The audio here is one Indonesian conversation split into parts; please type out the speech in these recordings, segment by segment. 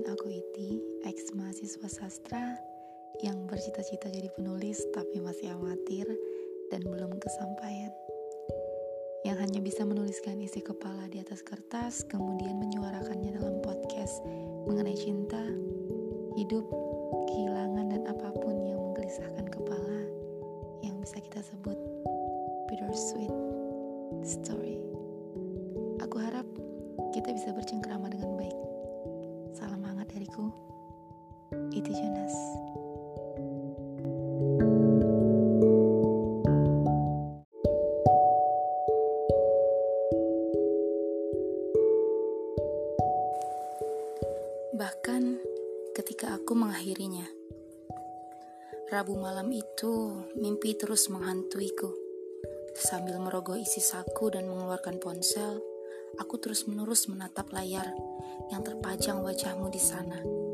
Kenalin aku Iti, ex mahasiswa sastra yang bercita-cita jadi penulis tapi masih amatir dan belum kesampaian. Yang hanya bisa menuliskan isi kepala di atas kertas kemudian menyuarakannya dalam podcast mengenai cinta, hidup, kehilangan dan apa pun yang menggelisahkan kepala yang bisa kita sebut bittersweet story. Aku harap kita bisa bercengkrama dengan Itu Jonas. Bahkan ketika aku mengakhirinya. Rabu malam itu, mimpi terus menghantuiku. Sambil merogoh isi saku dan mengeluarkan ponsel, aku terus-menerus menatap layar yang terpajang wajahmu di sana.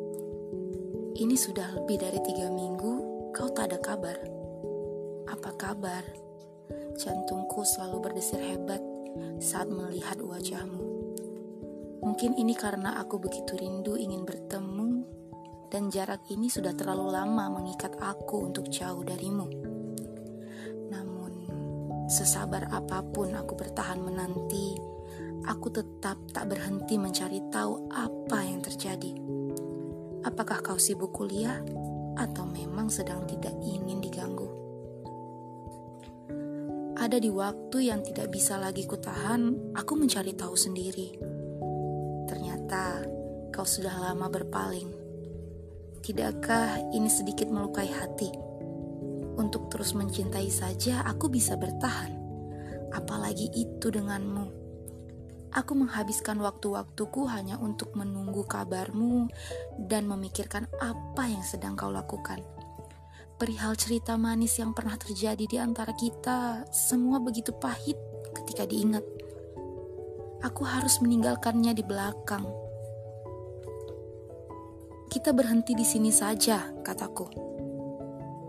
Ini sudah lebih dari tiga minggu, kau tak ada kabar. Apa kabar? Jantungku selalu berdesir hebat saat melihat wajahmu. Mungkin ini karena aku begitu rindu ingin bertemu dan jarak ini sudah terlalu lama mengikat aku untuk jauh darimu. Namun, sesabar apa pun aku bertahan menanti, aku tetap tak berhenti mencari tahu apa yang terjadi. Apakah kau sibuk kuliah atau memang sedang tidak ingin diganggu? Ada di waktu yang tidak bisa lagi kutahan, aku mencari tahu sendiri. Ternyata kau sudah lama berpaling. Tidakkah ini sedikit melukai hati? Untuk terus mencintai saja aku bisa bertahan. Apalagi itu denganmu. Aku menghabiskan waktu-waktuku hanya untuk menunggu kabarmu dan memikirkan apa yang sedang kau lakukan. Perihal cerita manis yang pernah terjadi di antara kita, semua begitu pahit ketika diingat. Aku harus meninggalkannya di belakang. Kita berhenti di sini saja, kataku.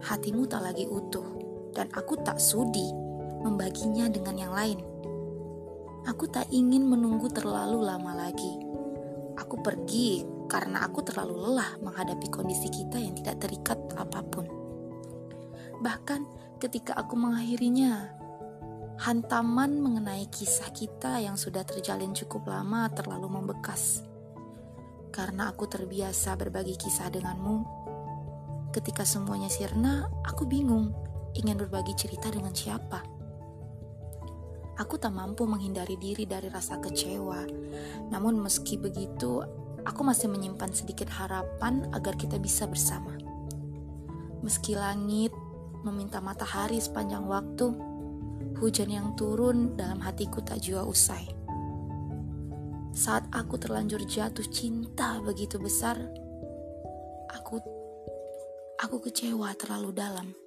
Hatimu tak lagi utuh, dan aku tak sudi membaginya dengan yang lain. Aku tak ingin menunggu terlalu lama lagi. Aku pergi karena aku terlalu lelah menghadapi kondisi kita yang tidak terikat apa pun. Bahkan ketika aku mengakhirinya, hantaman mengenai kisah kita yang sudah terjalin cukup lama terlalu membekas. Karena aku terbiasa berbagi kisah denganmu, ketika semuanya sirna, aku bingung ingin berbagi cerita dengan siapa. Aku tak mampu menghindari diri dari rasa kecewa. Namun meski begitu, aku masih menyimpan sedikit harapan agar kita bisa bersama. Meski langit meminta matahari sepanjang waktu, hujan yang turun dalam hatiku tak jua usai. Saat aku terlanjur jatuh cinta begitu besar, aku aku kecewa terlalu dalam.